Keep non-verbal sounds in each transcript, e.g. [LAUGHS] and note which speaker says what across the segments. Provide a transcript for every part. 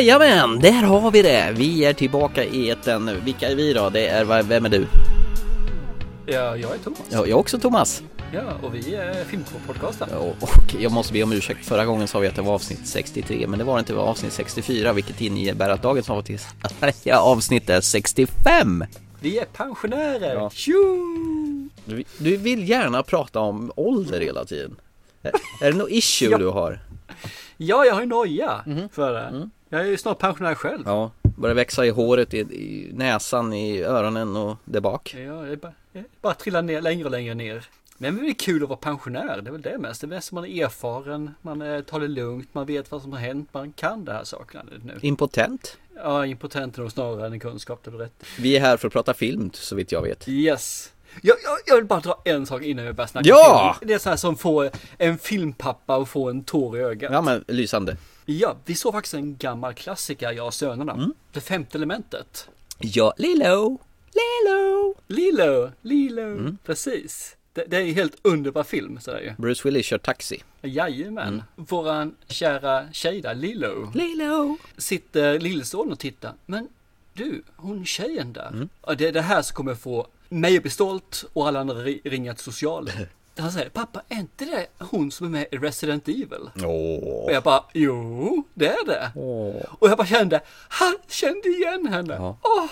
Speaker 1: Jajamän, där har vi det. Vi är tillbaka i etern. Vilka är vi då? Det är, vem är du?
Speaker 2: Ja, jag är Thomas.
Speaker 1: Ja, jag är också Thomas.
Speaker 2: Ja, och vi är Filmporr-podcasten.
Speaker 1: Och, och jag måste be om ursäkt. Förra gången sa vi att det var avsnitt 63, men det var inte. Det var avsnitt 64, vilket innebär att dagens avsnitt, [LAUGHS] ja, avsnitt är 65.
Speaker 2: Vi är pensionärer!
Speaker 1: Ja. Du, du vill gärna prata om ålder hela tiden. Är, är det något issue
Speaker 2: Ja.
Speaker 1: du har?
Speaker 2: Ja, jag har ju noja för det. Jag är ju snart pensionär själv.
Speaker 1: Ja, börjar växa i håret, i, i näsan, i öronen och där bak.
Speaker 2: Ja, det bara, bara trillar ner längre och längre ner. Men det är kul att vara pensionär, det är väl det mest. Det är mest man är erfaren, man eh, tar det lugnt, man vet vad som har hänt, man kan det här sakerna nu.
Speaker 1: Impotent?
Speaker 2: Ja, impotent är nog snarare än kunskap, det är rätt.
Speaker 1: Vi är här för att prata film, så vitt jag vet.
Speaker 2: Yes. Jag, jag, jag vill bara dra en sak innan vi börjar snacka
Speaker 1: Ja!
Speaker 2: film. Det är så här som får en filmpappa att få en tår i ögat.
Speaker 1: Ja men lysande.
Speaker 2: Ja, vi såg faktiskt en gammal klassiker, jag och sönerna.
Speaker 1: Mm.
Speaker 2: Det femte elementet.
Speaker 1: Ja, Lilo, Lilo.
Speaker 2: Lilo, Lilo,
Speaker 1: Mm.
Speaker 2: precis. Det, det är en helt underbar film, så ju.
Speaker 1: Bruce Willis kör taxi.
Speaker 2: Jajamän.
Speaker 1: Mm.
Speaker 2: Våran kära tjej där, Lilo,
Speaker 1: Lilo.
Speaker 2: sitter lillsonen och tittar. Men du, hon tjejen där.
Speaker 1: Mm.
Speaker 2: Ja, det är det här som kommer få mig att bli stolt och alla andra ri- ringa till socialen. [LAUGHS] Han säger, pappa, är inte det hon som är med i Resident Evil?
Speaker 1: Åh.
Speaker 2: Och jag bara, jo, det är det.
Speaker 1: Åh.
Speaker 2: Och jag bara kände, han kände igen henne.
Speaker 1: Ja.
Speaker 2: Åh!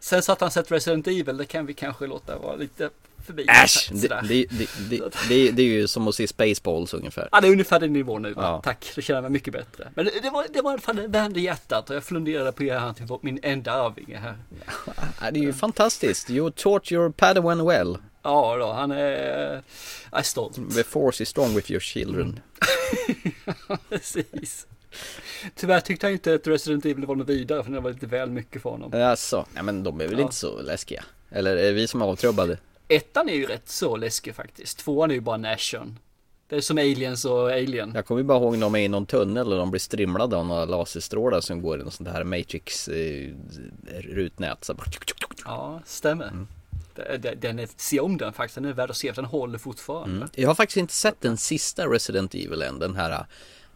Speaker 2: Sen så att han sett Resident Evil, det kan vi kanske låta vara lite förbi.
Speaker 1: Äsch! Det, det, det, det, det, det är ju som att se Spaceballs ungefär.
Speaker 2: Ja, det är ungefär den nivån nu.
Speaker 1: Ja.
Speaker 2: Tack, då känner jag mig mycket bättre. Men det, det var, det var i alla fall det värmde hjärtat och jag funderade på att han till min enda arvinge här.
Speaker 1: Ja, Det är ju fantastiskt. You taught your padawan well.
Speaker 2: Ja då, han är, är stolt.
Speaker 1: The force is strong with your children. [LAUGHS]
Speaker 2: Precis. Tyvärr tyckte jag inte att Resident Evil var något vidare för det var lite väl mycket för honom.
Speaker 1: Alltså, nej men de är väl
Speaker 2: Ja.
Speaker 1: inte så läskiga? Eller är vi som är avtrubbade?
Speaker 2: Ettan är ju rätt så läskig faktiskt. Tvåan är ju bara en action. Det är som aliens och alien.
Speaker 1: Jag kommer ju bara ihåg när de är i någon tunnel och de blir strimlade av några laserstrålar som går i något sånt här Matrix eh. Så bara,
Speaker 2: Ja, stämmer.
Speaker 1: Mm.
Speaker 2: Det- Den är, se om den faktiskt, den är värd att se för den håller fortfarande.
Speaker 1: Mm. Jag har faktiskt inte sett den sista Resident Evil än, den här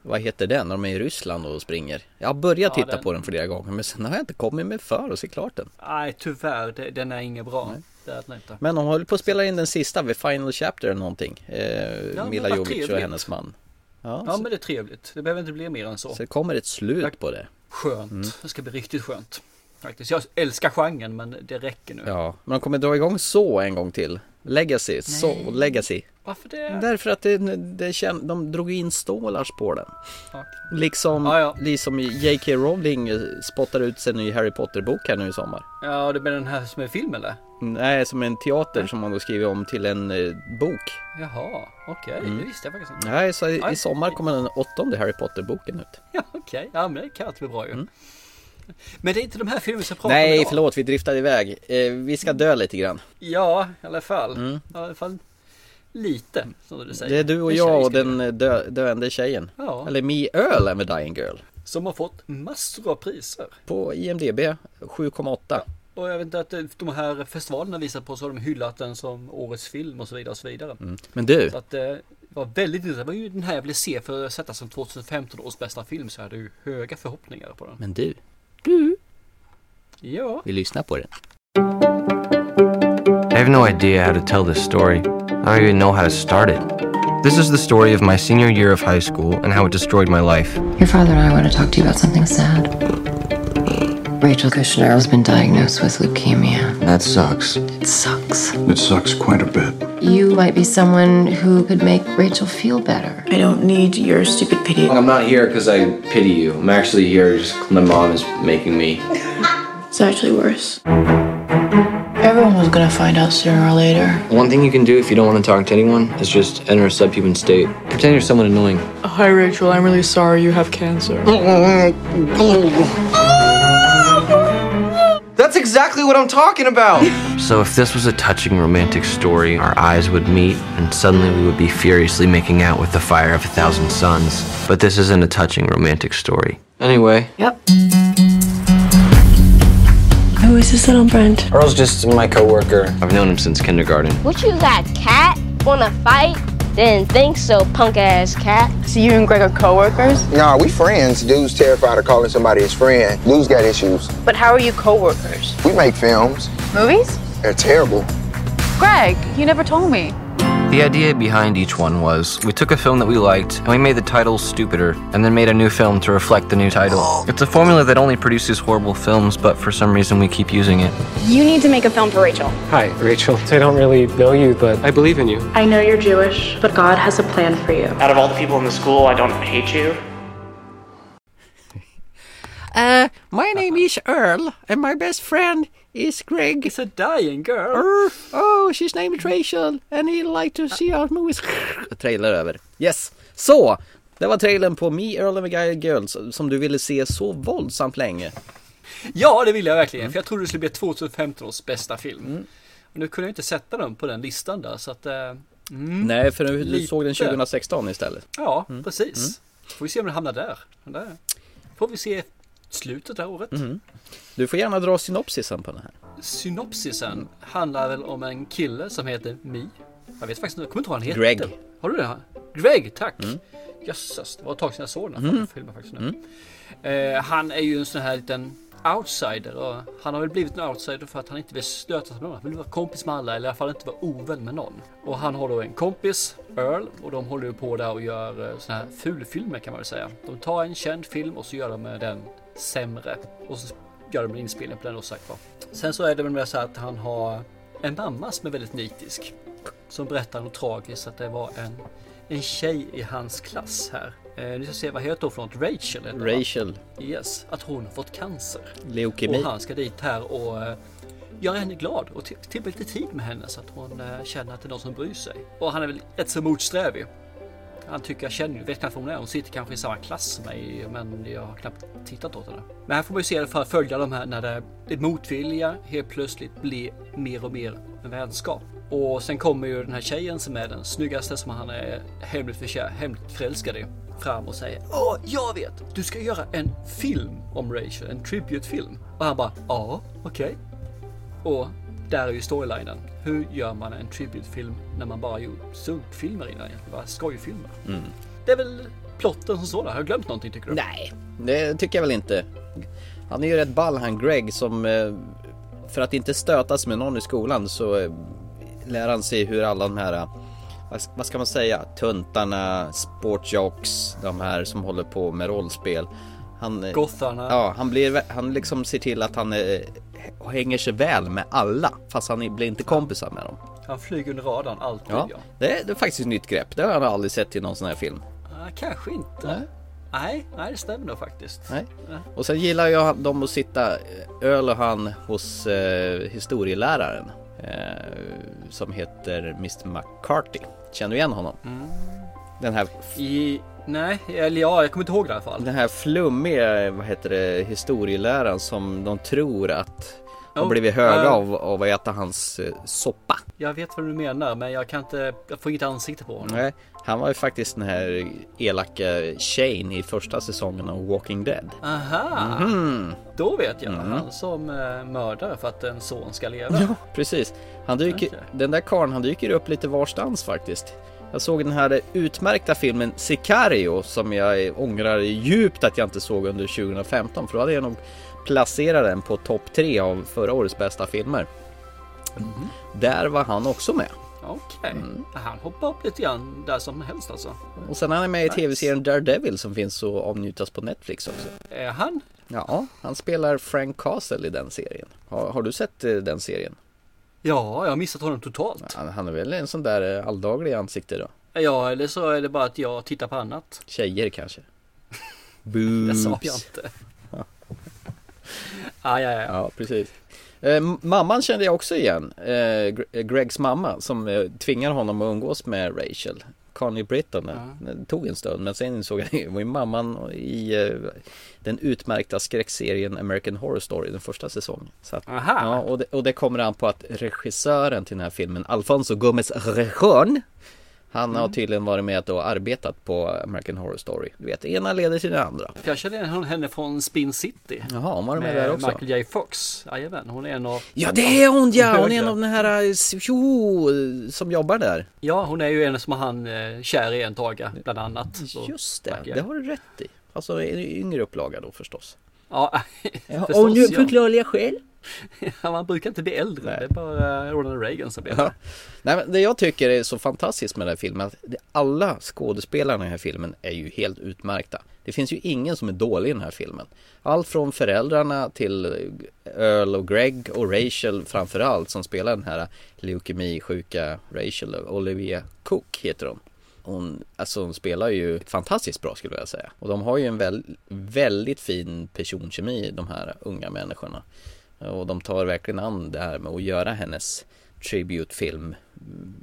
Speaker 1: vad heter den, när de är i Ryssland och springer? Jag har börjat
Speaker 2: Ja,
Speaker 1: titta
Speaker 2: den-
Speaker 1: på den flera gånger men sen har jag inte kommit mig för att se klart den.
Speaker 2: Nej, tyvärr, det, den är inget bra. Det är den inte.
Speaker 1: Men de håller på att spela in den sista vid Final Chapter eller någonting. Eh,
Speaker 2: men
Speaker 1: Mila
Speaker 2: vad
Speaker 1: Jovovich och
Speaker 2: trevligt.
Speaker 1: hennes man. Ja,
Speaker 2: Ja,
Speaker 1: så,
Speaker 2: men det är trevligt. Det behöver inte bli mer än så.
Speaker 1: så det kommer ett slut på det.
Speaker 2: Skönt.
Speaker 1: Mm.
Speaker 2: Det ska bli riktigt skönt. Faktiskt. Jag älskar genren, men det räcker nu.
Speaker 1: Ja, men de kommer dra igång så en gång till. Legacy, så Legacy.
Speaker 2: Varför det?
Speaker 1: Därför att det, det kän, de drog in stålars på den.
Speaker 2: Ja.
Speaker 1: Liksom,
Speaker 2: Ja, ja.
Speaker 1: liksom J.K. Rowling spottar ut sin ny Harry Potter-bok här nu i sommar.
Speaker 2: Ja, det med den här som är film eller?
Speaker 1: Nej, som en teater som man då skriver om till en eh, bok.
Speaker 2: Jaha, okej.
Speaker 1: Mm.
Speaker 2: Det visste jag faktiskt inte.
Speaker 1: Nej, så i, i sommar kommer den åttonde Harry Potter-boken ut. [LAUGHS]
Speaker 2: Ja, okej. Ja, men det kan alltid bli bra ju.
Speaker 1: Mm.
Speaker 2: Men det är inte de här filmerna som pratar om
Speaker 1: Nej,
Speaker 2: idag.
Speaker 1: förlåt, vi driftade iväg. Eh, vi ska dö lite grann.
Speaker 2: Ja, i alla fall.
Speaker 1: Mm.
Speaker 2: I alla fall lite, som du säger.
Speaker 1: Det är du och jag och den eh, dö, döende tjejen.
Speaker 2: Ja.
Speaker 1: Eller Me Earl I'm a Dying Girl.
Speaker 2: Som har fått massor av priser.
Speaker 1: På IMDB 7,8.
Speaker 2: Och jag vet inte att eh, de här festivalerna visar på så har de hyllat den som årets film och så vidare och så vidare.
Speaker 1: Mm. Men du,
Speaker 2: Så att eh, det var väldigt intressant. Det var ju den här jag ville se för att sätta som 2015 års bästa film så jag hade ju höga förhoppningar på den.
Speaker 1: men du,
Speaker 2: Ja,
Speaker 1: vi lyssnar på den.
Speaker 3: I have no idea how to tell this story. I don't even know how to start it. This is the story of my senior year of high school and how it destroyed my life.
Speaker 4: Your father and I want to talk to you about something sad. Rachel Kushner has been diagnosed with leukemia.
Speaker 5: That sucks.
Speaker 4: It sucks.
Speaker 5: It sucks quite a bit.
Speaker 4: You might be someone who could make Rachel feel better.
Speaker 6: I don't need your stupid pity.
Speaker 3: I'm not here because I pity you. I'm actually here just my mom is making me.
Speaker 6: It's actually worse. Everyone was gonna find out sooner or later.
Speaker 3: One thing you can do if you don't want to talk to anyone is just enter a subhuman state. Pretend you're someone annoying.
Speaker 6: Hi, Rachel. I'm really sorry you have cancer. [LAUGHS]
Speaker 3: Oh, That's exactly what I'm talking about. so if this was a touching romantic story, our eyes would meet and suddenly we would be furiously making out with the fire of a thousand suns. But this isn't a touching romantic story. Anyway,
Speaker 4: Yep.
Speaker 6: Who is this little Brent?
Speaker 3: Earl's just my coworker. I've known him since kindergarten.
Speaker 7: What you got, cat? Wanna fight? Didn't think so, punk ass cat.
Speaker 6: So you and Greg are co-workers?
Speaker 8: Nah, we friends. Dude's terrified of calling somebody his friend. Dude's got issues.
Speaker 6: But how are you co-workers?
Speaker 8: We make films.
Speaker 6: Movies?
Speaker 8: They're terrible.
Speaker 6: Greg, you never told me.
Speaker 3: The idea behind each one was we took a film that we liked and we made the title stupider and then made a new film to reflect the new title. It's a formula that only produces horrible films, but for some reason we keep using it.
Speaker 9: You need to make a film for Rachel.
Speaker 10: Hi, Rachel. I don't really know you, but I believe in you.
Speaker 9: I know you're Jewish, but God has a plan for you.
Speaker 11: Out of all the people in the school, I don't hate you.
Speaker 1: My name is Earl and my best friend is Greg.
Speaker 2: It's a dying girl.
Speaker 1: Er, oh, she's named Rachel and he like to see our movies. [LAUGHS] Trailer över. Yes, så. Det var trailern på Me, Earl and the Guy Girls som du ville se så våldsamt länge.
Speaker 2: Ja, det vill jag verkligen. För jag trodde det skulle bli 2015 års bästa film. Och nu kunde jag inte sätta den på den listan där. Så att, eh, mm,
Speaker 1: Nej, för du
Speaker 2: Lite.
Speaker 1: såg den 2016 istället.
Speaker 2: ja, precis. Får vi se om den hamnar där. Men där. Får vi se slutet av året.
Speaker 1: Du får gärna dra synopsisen på den här.
Speaker 2: Synopsisen handlar väl om en kille som heter Mi. Jag vet faktiskt inte, jag kommer inte ihåg vad han heter.
Speaker 1: Greg. Mm.
Speaker 2: Har du det? Greg, tack. Jösses, det var ett tag sedan jag såg den här filmen faktiskt nu. Eh, han är ju en sån här liten outsider och han har väl blivit en outsider för att han inte vill stöta sig med någon. Han vill vara kompis med alla eller i alla fall inte vara ovän med någon. Och han har då en kompis, Earl, och de håller ju på där och gör eh, såna här fulfilmer kan man väl säga. De tar en känd film och så gör de den sämre. Och så gör de en inspelning på den och sagt var. Sen så är det väl med så att han har en mamma som är väldigt nitisk. Som berättar något tragiskt att det var en, en tjej i hans klass här. Eh, ni ska se, vad heter hon för något? Rachel heter hon, va?
Speaker 1: Rachel,
Speaker 2: Yes, att hon har fått cancer.
Speaker 1: leukemi.
Speaker 2: Och han ska dit här och eh, göra henne glad och tillbringa lite tid med henne så att hon eh, känner att det är någon som bryr sig. Och han är väl rätt så motsträvig. Han tycker jag känner ju, vet knappt vem hon är. Hon sitter kanske i samma klass som mig men jag har knappt tittat åt henne. Men här får man ju se det för att följa de här när det, det motvilliga helt plötsligt blir mer och mer en vänskap. Och sen kommer ju den här tjejen som är den snyggaste som han är hemligt, förkär, hemligt förälskad i fram och säger Åh, jag vet! Du ska göra en film om Rachel, en tributefilm”. Och han bara, ja, okej. Och där är ju storylinen. Hur gör man en tribute-film när man bara gjort sunkfilmer innan egentligen? Bara skojfilmer. Det är väl plotten som sådan. Har jag glömt någonting tycker du?
Speaker 1: Nej, det tycker jag väl inte. Han är ju rätt ball han Greg som eh, för att inte stötas med någon i skolan så eh, lär han sig hur alla de här eh, vad- ska man säga? Tuntarna, sportjocks, de här som håller på med rollspel. Han,
Speaker 2: Gotharna.
Speaker 1: Ja, han blir, han liksom ser till att han eh, hänger sig väl med alla. Fast han blir inte kompisar med dem.
Speaker 2: Han flyger under radarn alltid
Speaker 1: Ja,
Speaker 2: ja.
Speaker 1: det är, det är faktiskt ett nytt grepp. Det har jag aldrig sett i någon sån här film.
Speaker 2: Ah, kanske inte.
Speaker 1: Nej.
Speaker 2: Nej, nej det stämmer nog faktiskt.
Speaker 1: Nej. Och sen gillar jag dem att sitta, öl och han, hos eh, historieläraren. Eh, som heter Mr McCarthy. Känner du igen honom? Den här,
Speaker 2: I, nej, eller ja, jag kommer inte ihåg det i alla fall.
Speaker 1: den här flummiga, vad heter det, historieläraren som de tror att har
Speaker 2: Oh,
Speaker 1: blivit höga
Speaker 2: eh.
Speaker 1: av, av att äta hans eh, soppa.
Speaker 2: Jag vet vad du menar, men jag kan inte, jag får inget ansikte på honom.
Speaker 1: Nej, han var ju faktiskt den här elaka Shane i första säsongen av Walking Dead.
Speaker 2: Aha,
Speaker 1: Mm.
Speaker 2: då vet jag. Han som eh, mördare för att en son ska leva.
Speaker 1: Ja, precis. Han dyker,
Speaker 2: Okej.
Speaker 1: Den där karln han dyker upp lite varstans faktiskt. Jag såg den här utmärkta filmen Sicario som jag ångrar djupt att jag inte såg under 2015 för då hade jag nog placerat den på topp tre av förra årets bästa filmer. Där var han också med.
Speaker 2: Okej,
Speaker 1: Mm.
Speaker 2: han hoppar upp lite grann där som helst alltså.
Speaker 1: Och sen är han med i
Speaker 2: Nice.
Speaker 1: tv-serien Daredevil som finns att avnjutas på Netflix också.
Speaker 2: Är han?
Speaker 1: Ja, han spelar Frank Castle i den serien. Har, har du sett eh, den serien?
Speaker 2: Ja, jag har missat honom totalt.
Speaker 1: Han, han är väl en sån där eh, alldaglig ansikte då?
Speaker 2: Ja, eller så är det bara att jag tittar på annat.
Speaker 1: Tjejer kanske? [LAUGHS]
Speaker 2: Det
Speaker 1: Boobs.
Speaker 2: sa jag inte. [LAUGHS] ah, ja, ja, ja.
Speaker 1: Ja, precis. Eh, mamman kände jag också igen. Eh, Gregs mamma som eh, tvingar honom att umgås med Rachel. Connie Britton. eh, Det tog en stund men sen insåg jag [LAUGHS] det var ju mamman i eh, den utmärkta skräckserien American Horror Story den första säsongen. Så att, ja, och, det, och det kommer an på att regissören till den här filmen, Alfonso Gomez Rejon, Han har tydligen varit med och arbetat på American Horror Story. Du vet, ena leder till det andra.
Speaker 2: Jag känner igen henne från Spin City.
Speaker 1: Jaha, hon var med, där också.
Speaker 2: Michael J Fox. Jajamän, hon är en av...
Speaker 1: Ja, det är hon ja! [LAUGHS] Hon är en av den här, jo, som jobbar där.
Speaker 2: Ja, hon är ju en som han eh, kär i en taga, bland annat. Så.
Speaker 1: Just det, det har du rätt i. Alltså en yngre upplaga då förstås.
Speaker 2: Ja, [LAUGHS]
Speaker 1: ja Av nu förklarliga skäl. [LAUGHS]
Speaker 2: Ja, man brukar inte bli äldre. Nej. Det är bara Ronald Reagan som blir
Speaker 1: ja. Nej, men Det jag tycker är så fantastiskt med den här filmen att alla skådespelarna i den här filmen är ju helt utmärkta. Det finns ju ingen som är dålig i den här filmen. Allt från föräldrarna till Earl och Greg och Rachel framförallt som spelar den här leukemisjuka Rachel, Olivia Cook heter hon. Hon, alltså hon spelar ju fantastiskt bra skulle jag säga. Och de har ju en väl, väldigt fin personkemi de här unga människorna. Och de tar verkligen an det här med att göra hennes tributefilm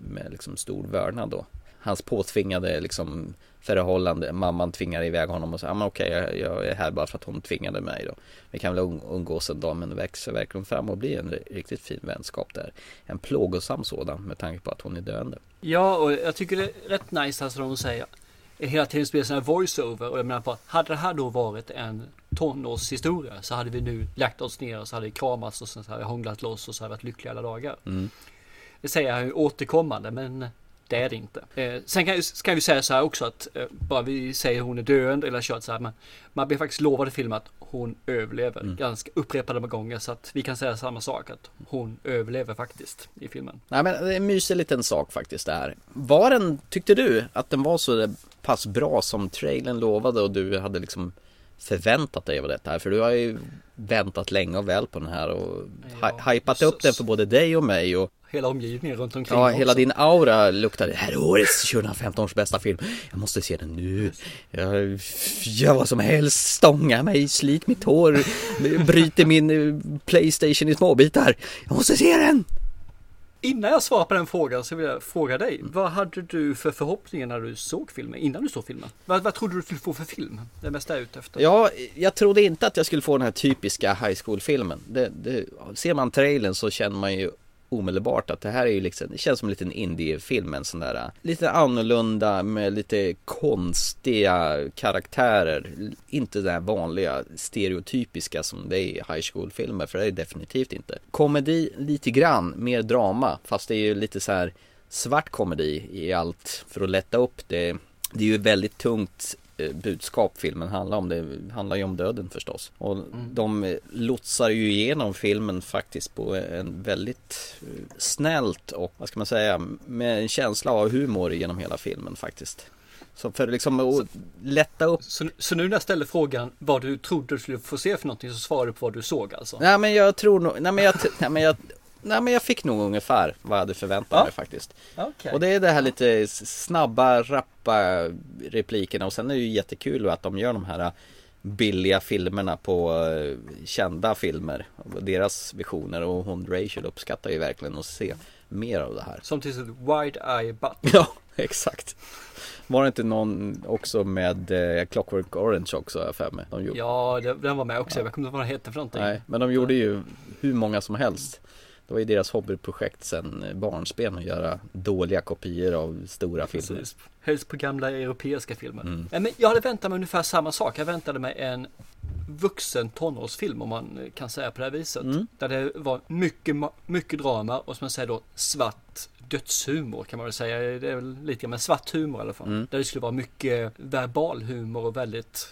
Speaker 1: med liksom stor vördnad då. Hans påtvingade liksom förhållande, mamman tvingar iväg honom och säger, ja men okej jag, jag, är här bara för att hon tvingade mig då. Vi kan väl umgås en dag men det växer verkligen fram och blir en riktigt fin vänskap där. En plågosam sådan med tanke på att hon är döende.
Speaker 2: Ja och jag tycker det är rätt nice alltså de säger hela tiden spelar sådana här voiceover och jag menar på hade det här då varit en tonårshistoria så hade vi nu lagt oss ner och så hade vi kramats och så hade vi hånglat loss och så hade vi varit lyckliga alla dagar.
Speaker 1: Mm.
Speaker 2: Det säger jag ju återkommande men det är det inte. Eh, sen kan, ska vi säga så här också att eh, bara vi säger hon är döende eller kört så här. Men man blir faktiskt lovad i filmen att hon överlever mm. ganska upprepade gånger så att vi kan säga samma sak att hon överlever faktiskt i filmen.
Speaker 1: Nej men det är en mysig liten sak faktiskt det här. Var den, tyckte du att den var så pass bra som trailern lovade och du hade liksom förväntat dig av detta här? För du har ju väntat länge och väl på den här och ja, hypat upp den för både dig och mig och
Speaker 2: hela omgivningen runt omkring
Speaker 1: Ja, hela din aura luktar Det här är årets 2015 års bästa film. Jag måste se den nu. Jag gör vad som helst Stånga mig, slit mitt hår Bryter min eh, Playstation i småbitar. Jag måste se den!
Speaker 2: Innan jag svarar på den frågan så vill jag fråga dig. Vad hade du för förhoppningar när du såg filmen? Innan du såg filmen? Vad, vad trodde du skulle få för film? Det mesta jag är ute efter.
Speaker 1: Ja, jag trodde inte att jag skulle få den här typiska high school-filmen. Det, det, ser man trailern så känner man ju omedelbart att det här är ju liksom, det känns som en liten indiefilm, en sån där lite annorlunda med lite konstiga karaktärer. Inte det här vanliga stereotypiska som det är i high school-filmer, för det är det definitivt inte. Komedi lite grann, mer drama, fast det är ju lite så här svart komedi i allt för att lätta upp det. Det är ju väldigt tungt budskap filmen handlar om. Det handlar ju om döden förstås. Och mm. de lotsar ju igenom filmen faktiskt på en väldigt eh, snällt och vad ska man säga med en känsla av humor genom hela filmen faktiskt. Så för liksom att lätta upp.
Speaker 2: Så, så, nu när jag ställer frågan vad du trodde du skulle få se för någonting så svarar du på vad du såg alltså?
Speaker 1: Nej men jag tror nog, nej men jag, nej men jag Nej men jag fick nog ungefär vad jag hade förväntat ja. mig faktiskt.
Speaker 2: Okay.
Speaker 1: Och det är det här lite snabba, rappa replikerna och sen är det ju jättekul att de gör de här billiga filmerna på eh, kända filmer. Deras visioner och hon Rachel uppskattar ju verkligen att se mer av det här.
Speaker 2: Som till exempel Wide Eye Butt. [LAUGHS]
Speaker 1: Ja, exakt. Var det inte någon också med eh, Clockwork Orange också jag för mig?
Speaker 2: De ja, den var med också. Ja. Jag kommer inte ihåg vad den hette för någonting.
Speaker 1: Nej, men de gjorde ju hur många som helst. Det var ju deras hobbyprojekt sen barnsben att göra dåliga kopior av stora filmer. Precis.
Speaker 2: Helst på gamla europeiska filmer. Mm. Men jag hade väntat mig ungefär samma sak. Jag väntade mig en vuxen tonårsfilm om man kan säga på det här viset. Mm. Där det var mycket, mycket drama och som man säger då svart dödshumor kan man väl säga. Det är väl lite grann, svart humor i alla fall. Mm. Där det skulle vara mycket verbal humor och väldigt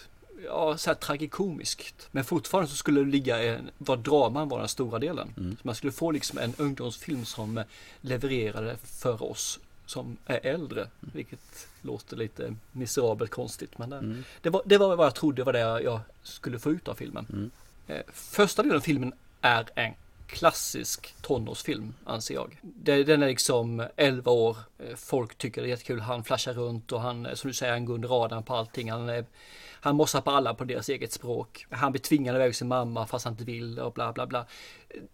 Speaker 2: ja, så här tragikomiskt. Men fortfarande så skulle det ligga en, vad draman var den stora delen. Mm. Så man skulle få liksom en ungdomsfilm som levererade för oss som är äldre. Mm. Vilket låter lite miserabelt konstigt. Men det, mm. det, var, det var vad jag trodde var det jag skulle få ut av filmen.
Speaker 1: Mm.
Speaker 2: Eh, första delen av filmen är en klassisk tonårsfilm anser jag. Den är liksom 11 år. Eh, folk tycker det är jättekul. Han flashar runt och han, som du säger, han går under radarn på allting. Han är han mossar på alla på deras eget språk. Han blir tvingad iväg sin mamma fast han inte vill och bla bla bla.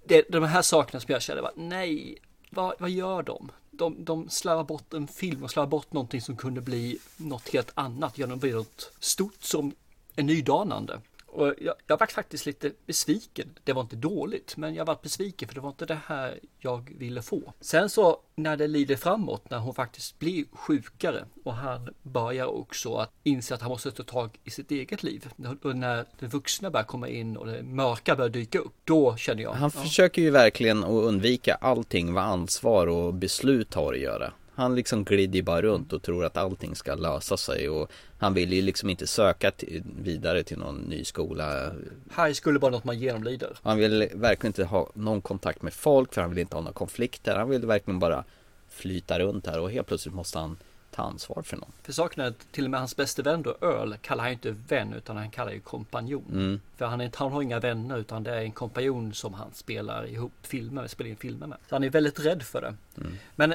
Speaker 2: Det, de här sakerna som jag kände var nej, vad, vad gör de? De, de slarvar bort en film och slarvar bort någonting som kunde bli något helt annat. Gör något stort som är nydanande. Och jag, jag var faktiskt lite besviken. Det var inte dåligt, men jag var besviken för det var inte det här jag ville få. Sen så när det lider framåt, när hon faktiskt blir sjukare och han börjar också att inse att han måste ta tag i sitt eget liv. Och när det vuxna börjar komma in och det mörka börjar dyka upp, då känner jag.
Speaker 1: Han försöker ju verkligen att undvika allting vad ansvar och beslut har att göra. Han liksom glider bara runt och tror att allting ska lösa sig och han vill ju liksom inte söka till, vidare till någon ny skola.
Speaker 2: High school är bara något man genomlider.
Speaker 1: Han vill verkligen inte ha någon kontakt med folk för han vill inte ha några konflikter. Han vill verkligen bara flyta runt här och helt plötsligt måste han ta ansvar för någon.
Speaker 2: För saken är att till och med hans bästa vän då Earl kallar han inte vän utan han kallar ju kompanjon.
Speaker 1: Mm.
Speaker 2: För han, är, han har inga vänner utan det är en kompanjon som han spelar ihop filmer, spelar in filmer med. Så han är väldigt rädd för det.
Speaker 1: Mm.
Speaker 2: Men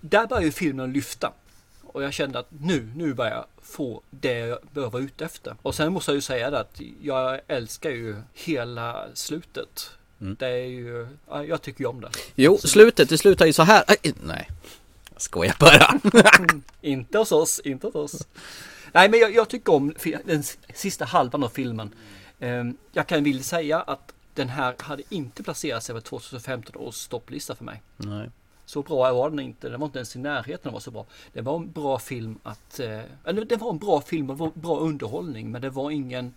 Speaker 2: där börjar ju filmen lyfta. Och jag kände att nu, nu börjar jag få det jag behöver vara ute efter. Och sen måste jag ju säga det att jag älskar ju hela slutet.
Speaker 1: Mm.
Speaker 2: Det är ju, ja, jag tycker ju om det.
Speaker 1: Jo, slutet, det slutar ju så här. Aj, nej, jag skojar bara. [LAUGHS]
Speaker 2: inte hos oss, inte hos oss. Nej, men jag, jag tycker om den sista halvan av filmen. Ehm, jag kan vilja säga att den här hade inte placerat sig över 2015 års stopplista för mig.
Speaker 1: nej.
Speaker 2: Så bra var den inte. Den var inte ens i närheten av att vara så bra. Det var en bra film att... Eh, eller det var en bra film och bra underhållning. Men det var ingen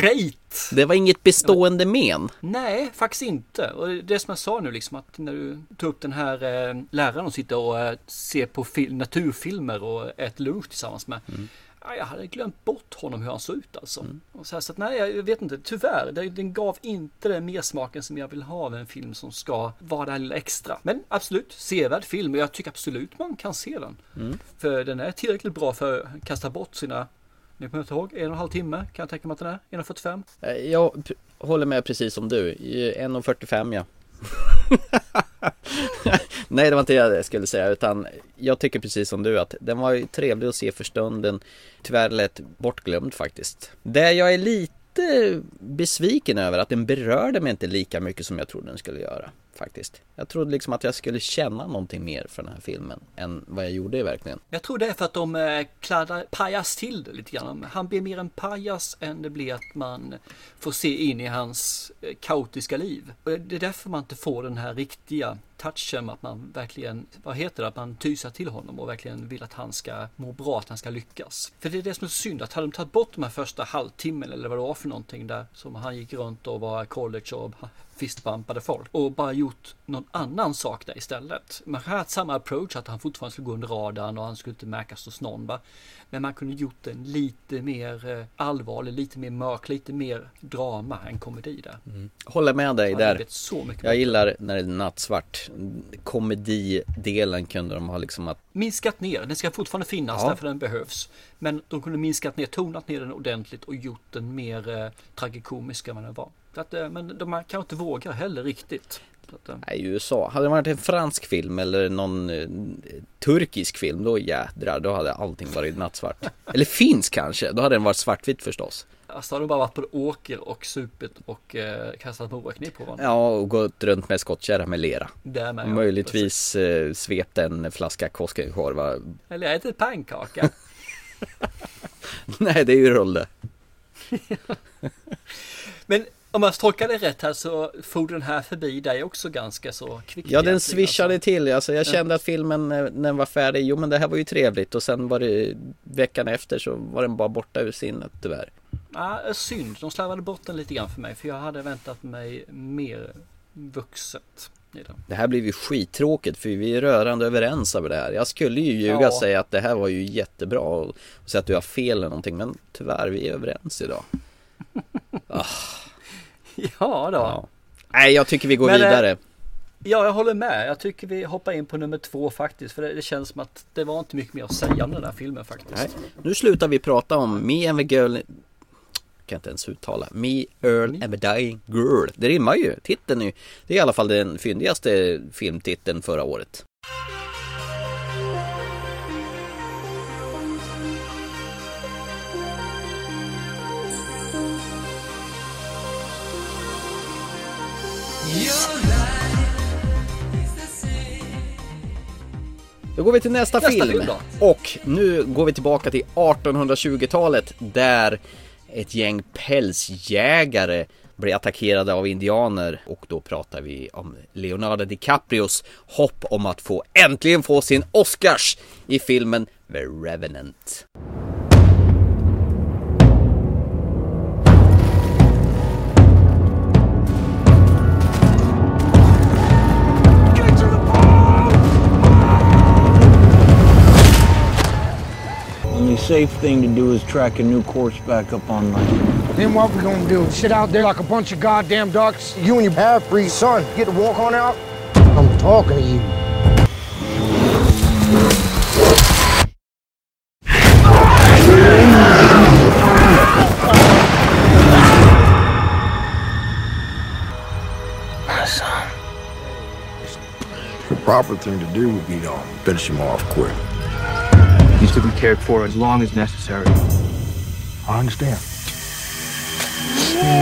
Speaker 2: great.
Speaker 1: Det var inget bestående men.
Speaker 2: Nej, faktiskt inte. Och det som jag sa nu liksom att när du tog upp den här eh, läraren och sitter och eh, ser på fil- naturfilmer och äter lunch tillsammans med. Ja, jag hade glömt bort honom hur han såg ut alltså. Och så, här, så att, nej, jag vet inte. Tyvärr, det, den gav inte den mersmaken som jag vill ha av en film som ska vara det här lilla extra. Men absolut, sevärd film och jag tycker absolut man kan se den.
Speaker 1: Mm.
Speaker 2: För den är tillräckligt bra för att kasta bort sina, ni kommer inte ihåg, en och en halv timme kan jag tänka mig att den är. 1.45.
Speaker 1: Eh, Jag håller med precis som du. I 1.45 ja. [LAUGHS] Nej, det var inte det jag skulle säga utan jag tycker precis som du att den var ju trevlig att se för stunden. Tyvärr lätt bortglömd faktiskt. Det jag är lite besviken över att den berörde mig inte lika mycket som jag trodde den skulle göra faktiskt. Jag trodde liksom att jag skulle känna någonting mer för den här filmen än vad jag gjorde i verkligen.
Speaker 2: Jag tror det är för att de eh, kladdar, pajas till det lite grann. Han blir mer en pajas än det blir att man får se in i hans eh, kaotiska liv. Och det är därför man inte får den här riktiga touchen att man verkligen, vad heter det, att man tysar till honom och verkligen vill att han ska må bra, att han ska lyckas. För det är det som är synd, att hade de tagit bort de här första halvtimmen eller vad det var för någonting där som han gick runt och var college och fistbumpade folk och bara gjorde gjort någon annan sak där istället. Man hade haft samma approach att han fortfarande skulle gå under radarn och han skulle inte märkas hos någon va. Men man kunde gjort den lite mer eh, allvarlig, lite mer mörk, lite mer drama än komedi där.
Speaker 1: Håller med dig där.
Speaker 2: så mycket
Speaker 1: Jag gillar när det är nattsvart. Komedidelen kunde de ha liksom att
Speaker 2: Minskat ner, den ska fortfarande finnas
Speaker 1: Ja.
Speaker 2: därför den behövs. Men de kunde minskat ner, tonat ner den ordentligt och gjort den mer eh, tragikomisk än vad den var. Att, eh, men de kanske inte vågar heller riktigt. Att, eh,
Speaker 1: Nej, USA. Hade det varit en fransk film eller någon eh, turkisk film, då jädrar, då hade allting varit nattsvart. [LAUGHS] eller finsk kanske, då hade den varit svartvit förstås.
Speaker 2: Alltså har de bara varit på åker och supit och eh, kastat morakniv på varandra.
Speaker 1: Ja, och gått runt med skottkärra med lera.
Speaker 2: Med, ja,
Speaker 1: Möjligtvis eh, svept en flaska Koskenkorva.
Speaker 2: Eller äter pannkaka. [LAUGHS]
Speaker 1: Nej, det är ju rulle. [LAUGHS]
Speaker 2: Men om jag tolkar det rätt här så for den här förbi dig också ganska så kvickt.
Speaker 1: Ja, den swishade
Speaker 2: alltså.
Speaker 1: till. Alltså, jag kände att filmen när när den var färdig, jo men det här var ju trevligt. Och sen var det veckan efter så var den bara borta ur sinnet tyvärr.
Speaker 2: Ja, synd. De slarvade bort den lite grann för mig. För jag hade väntat mig mer vuxet.
Speaker 1: Det här blev ju skittråkigt för vi är rörande överens över det här. Jag skulle ju ljuga
Speaker 2: Ja.
Speaker 1: och säga att det här var ju jättebra och, säga att du har fel eller någonting men tyvärr, vi är överens idag. [LAUGHS] [LAUGHS]
Speaker 2: Ja då.
Speaker 1: Ja. Nej, jag tycker vi går
Speaker 2: Men, eh,
Speaker 1: vidare.
Speaker 2: Ja, jag håller med. Jag tycker vi hoppar in på nummer två faktiskt. För det, det känns som att det var inte mycket mer att säga om den här filmen faktiskt.
Speaker 1: Nej. Nu slutar vi prata om Me and the Girl kan inte ens uttala. Me, Earl and the Dying Girl. Det rimmar ju. Titeln är ju, det är i alla fall den fyndigaste filmtiteln förra året. Då går vi till nästa,
Speaker 2: Nästa
Speaker 1: film.
Speaker 2: film?
Speaker 1: Och nu går vi tillbaka till 1820-talet där ett gäng pälsjägare blir attackerade av indianer och då pratar vi om Leonardo DiCaprios hopp om att få äntligen få sin Oscars i filmen The Revenant.
Speaker 12: Safe thing to do is track a new course back up on online.
Speaker 13: Then what we gonna do? Sit out there like a bunch of goddamn ducks?
Speaker 8: You and your half-breed son get to walk on out?
Speaker 13: I'm talking to you.
Speaker 5: My son. The proper thing to do would be to finish him off quick.
Speaker 10: He's to be cared for as long as necessary.
Speaker 5: I understand.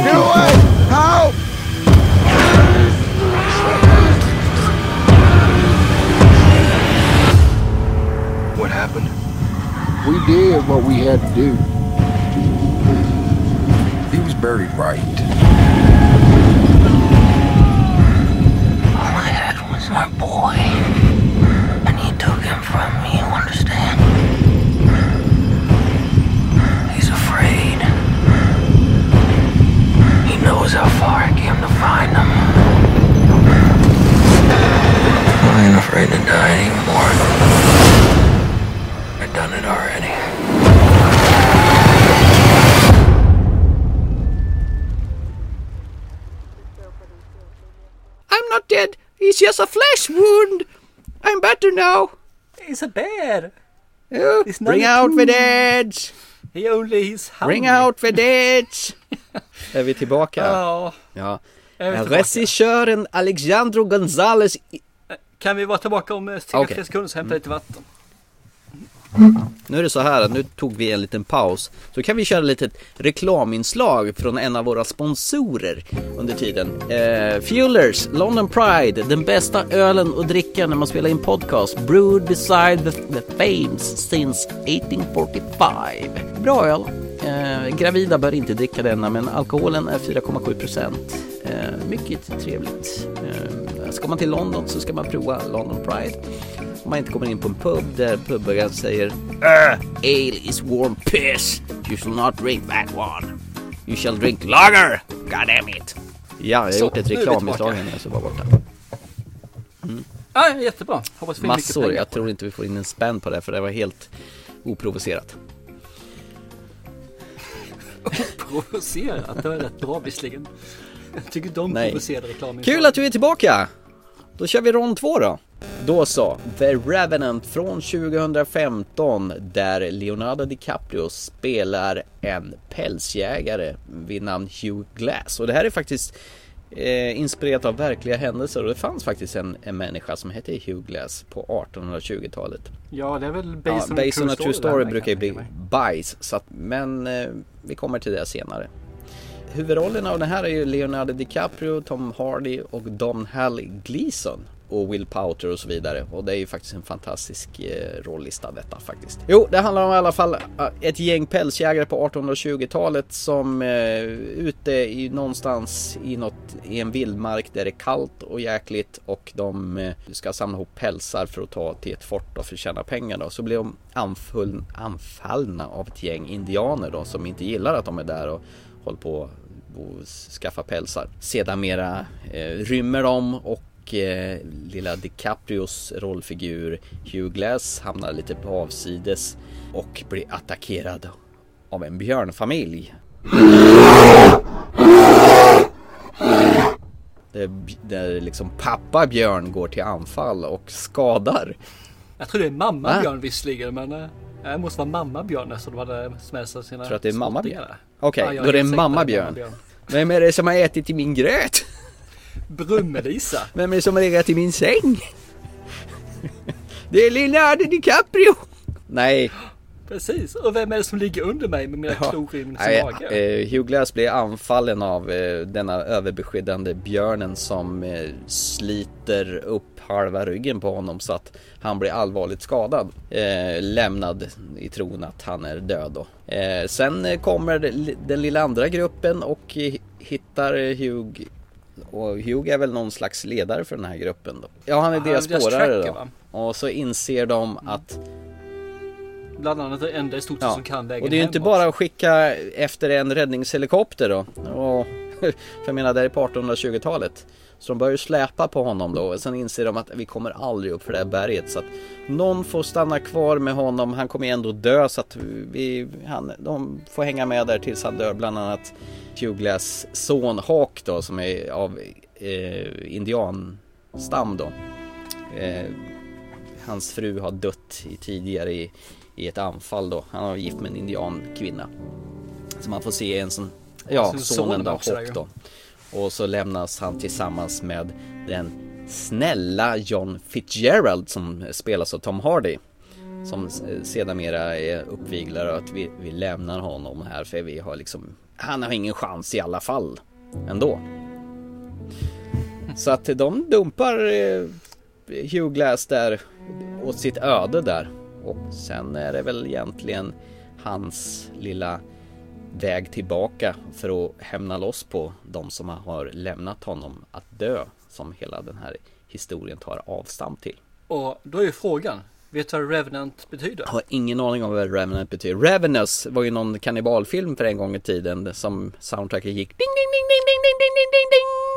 Speaker 13: Get away! Help!
Speaker 5: What happened?
Speaker 13: We did what we had to do.
Speaker 5: He was buried right.
Speaker 14: All I had was my boy. And he took him from me, knows how far I came to find him. I ain't afraid to die anymore. I've done it already.
Speaker 1: I'm not dead. It's just a flesh wound. I'm better now.
Speaker 2: He's a bear.
Speaker 1: Oh,
Speaker 2: It's not
Speaker 1: bring
Speaker 2: a
Speaker 1: out the
Speaker 2: poo.
Speaker 1: dead.
Speaker 2: He only is
Speaker 1: Bring
Speaker 2: hungry.
Speaker 1: out the dead. [LAUGHS] Är vi tillbaka?
Speaker 2: Ja.
Speaker 1: Ja.
Speaker 2: Tillbaka?
Speaker 1: Regissören Alejandro González i-
Speaker 2: Kan vi vara tillbaka om eh, cirka
Speaker 1: Okej.
Speaker 2: tre sekunder så hämta lite vatten?
Speaker 1: Nu är det så här att nu tog vi en liten paus. Så kan vi köra lite reklaminslag från en av våra sponsorer under tiden. Eh, Fuelers, London Pride, den bästa ölen att dricka när man spelar in podcast. Brewed beside the, the fames since 1845. Bra öl. Eh, gravida bör inte dricka denna men alkoholen är 4,7 procent. Eh, mycket trevligt. Eh, ska man till London så ska man prova London Pride. Om man inte kommer in på en pub där pubägaren säger "Uh, Ale is warm piss. You shall not drink that one. You shall drink lager. God damn it. Ja, jag har
Speaker 2: Så,
Speaker 1: gjort ett reklaminslag här när jag så var borta.
Speaker 2: Ja, jättebra. Hoppas vi
Speaker 1: Massor. Jag tror inte vi får in en spänn på det för det var helt oprovocerat.
Speaker 2: det. Provocerat, det var rätt bra visserligen. Jag tycker de
Speaker 1: Nej.
Speaker 2: provocerade reklam.
Speaker 1: Kul att du är tillbaka! Då kör vi rond två då. Då så, The Revenant från 2015 där Leonardo DiCaprio spelar en pälsjägare vid namn Hugh Glass. Och det här är faktiskt eh, inspirerat av verkliga händelser och det fanns faktiskt en, en människa som hette Hugh Glass på 1820-talet.
Speaker 2: Ja, det är väl
Speaker 1: Ja,
Speaker 2: based on,
Speaker 1: based on a true story brukar ju bli bajs, så att, men eh, vi kommer till det senare. Huvudrollerna av den här är ju Leonardo DiCaprio, Tom Hardy och Don Hall Gleason och Will Powter och så vidare. Och det är ju faktiskt en fantastisk eh, rollista detta faktiskt. Jo, det handlar om i alla fall eh, ett gäng pälsjägare på 1820-talet som eh, ute i någonstans i något i en vildmark där det är kallt och jäkligt och de eh, ska samla ihop pälsar för att ta till ett fort och förtjäna pengar då. Så blir de anfull, anfallna av ett gäng indianer då som inte gillar att de är där och håller på och skaffa pälsar. Sedermera eh, rymmer de och eh, lilla DiCaprios rollfigur Hugh Glass hamnar lite på avsides och blir attackerad av en björnfamilj. Där, där liksom pappa björn går till anfall och skadar.
Speaker 2: Jag tror det är mamma
Speaker 1: Va?
Speaker 2: björn visserligen, men eh, det måste vara mamma björn eftersom de hade med sig sina
Speaker 1: Tror du att det är mamma björn? Okej,
Speaker 2: Ja, jag
Speaker 1: då är det mamma
Speaker 2: det är
Speaker 1: björn. Vem är det som har ätit i min gröt?
Speaker 2: Brumme-Lisa. [LAUGHS]
Speaker 1: Vem är det som har legat i min säng? Det är Leonardo DiCaprio! Nej,
Speaker 2: Precis, och vem är det som ligger under mig med mina klor i min mage?
Speaker 1: eh, Hugh Glass blir anfallen av eh, denna överbeskyddande björnen som eh, sliter upp halva ryggen på honom så att han blir allvarligt skadad. Eh, lämnad i tron att han är död då. Eh, sen eh, kommer den lilla andra gruppen och eh, hittar Hugh och Hugh är väl någon slags ledare för den här gruppen då. Ja, han är
Speaker 2: Han
Speaker 1: deras spårare då.
Speaker 2: va?
Speaker 1: Och så inser de att
Speaker 2: Bland annat det enda i stort sett
Speaker 1: Ja,
Speaker 2: som kan vägen
Speaker 1: och det är ju inte bara att skicka efter en räddningshelikopter då. Och, [LAUGHS] för jag menar, det är på 1820-talet. Så de börjar ju släpa på honom då och sen inser de att vi kommer aldrig upp för det här berget så att någon får stanna kvar med honom. Han kommer ju ändå dö så att vi, han, de får hänga med där tills han dör. Bland annat Hugh son Hawk då som är av eh, indianstam då. Eh, hans fru har dött i, tidigare i, i ett anfall då. Han var gift med en indiankvinna. Så man får se en sån, ja
Speaker 2: Sin son
Speaker 1: sonen då, Hawk då. Och så lämnas han tillsammans med den snälla John Fitzgerald som spelas av Tom Hardy. Som sedermera är uppviglare att vi, vi lämnar honom här för vi har liksom Han har ingen chans i alla fall ändå. Så att de dumpar eh, Hugh Glass där åt sitt öde där. Och sen är det väl egentligen hans lilla väg tillbaka för att hämna loss på de som har lämnat honom att dö som hela den här historien tar avstamp till.
Speaker 2: Och då är ju frågan, vet du vad Revenant betyder?
Speaker 1: Jag har ingen aning om vad Revenant betyder. Ravenous var ju någon kannibalfilm för en gång i tiden som soundtracket gick ding ding ding ding ding ding ding ding ding.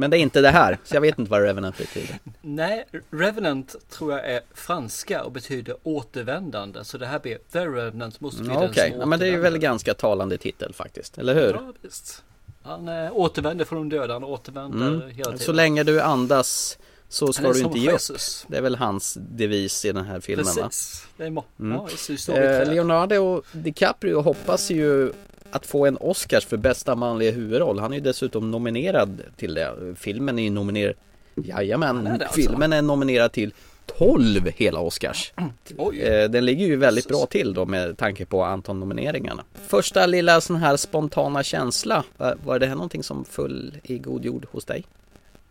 Speaker 1: Men det är inte det här, så jag vet inte vad Revenant betyder.
Speaker 2: Nej, Revenant tror jag är franska och betyder återvändande. Så det här blir The Revenant måste bli
Speaker 1: Ja,
Speaker 2: den som
Speaker 1: ja, men det är väl ganska talande titel faktiskt, eller hur?
Speaker 2: Ja, visst. Han eh, återvänder från de döda, han återvänder
Speaker 1: Mm.
Speaker 2: hela tiden.
Speaker 1: Så länge du andas så ska du inte ge upp. Det är väl hans devis i den här filmen va?
Speaker 2: Precis. Det är
Speaker 1: Mm.
Speaker 2: ja, det är så
Speaker 1: Eh. Leonardo DiCaprio hoppas ju att få en Oscars för bästa manliga huvudroll. Han är ju dessutom nominerad till det. Filmen är ju nominerad. Jajamän,
Speaker 2: är alltså?
Speaker 1: filmen är nominerad till 12 hela Oscars. [CLEARS THROAT]
Speaker 2: Oj.
Speaker 1: Eh, Den ligger ju väldigt bra till då med tanke på antal nomineringarna. Första lilla sån här spontana känsla. Var- det här någonting som föll i god jord hos dig?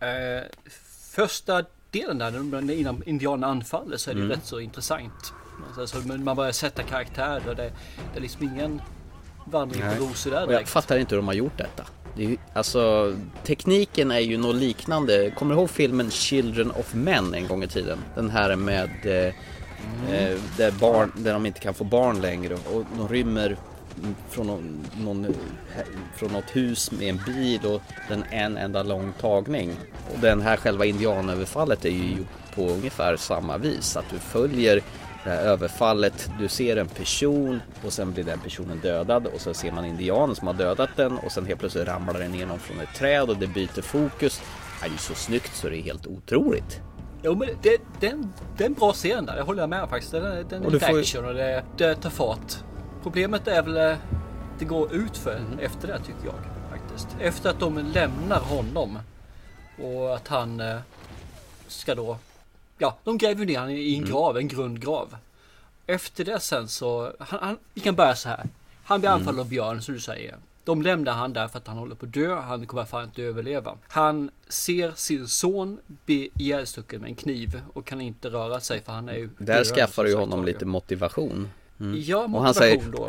Speaker 2: Eh, första delen där, innan indianerna anfaller så är det ju
Speaker 1: Mm.
Speaker 2: rätt så intressant. Alltså, man börjar sätta karaktärer. Det, det är liksom ingen vandring på rosor där
Speaker 1: jag fattar inte hur de har gjort detta. Det är ju, alltså, tekniken är ju något liknande. Kommer du ihåg filmen Children of Men en gång i tiden? Den här med eh,
Speaker 2: Mm.
Speaker 1: eh, där, barn, där de inte kan få barn längre och de rymmer från, någon, någon, från något hus med en bil och den en enda lång tagning. Och den här själva indianöverfallet är ju gjort på ungefär samma vis. Att du följer det här överfallet, du ser en person och sen blir den personen dödad och så ser man indianen som har dödat den och sen helt plötsligt ramlar den ner någon från ett träd och det byter fokus. Det är ju så snyggt så det är helt otroligt.
Speaker 2: Jo men det, det, är en, det är en bra scen där, det håller jag med om faktiskt. Den, den är
Speaker 1: får
Speaker 2: action och det, det tar fart. Problemet är väl eh, det går ut för
Speaker 1: Mm.
Speaker 2: efter det tycker jag faktiskt. Efter att de lämnar honom och att han eh, ska då, ja de gräver ner honom i en
Speaker 1: Mm.
Speaker 2: grav, en grundgrav. Efter det sen så, han, han, vi kan börja så här. Han blir
Speaker 1: Mm.
Speaker 2: anfallen av björn som du säger. De lämnar han där för att han håller på att dö. Han kommer fan inte överleva. Han ser sin son bli ihjälstucken med en kniv och kan inte röra sig för han är ju
Speaker 1: Där skaffar du honom lite motivation. Mm.
Speaker 2: Ja,
Speaker 1: och han säger
Speaker 2: motivation då.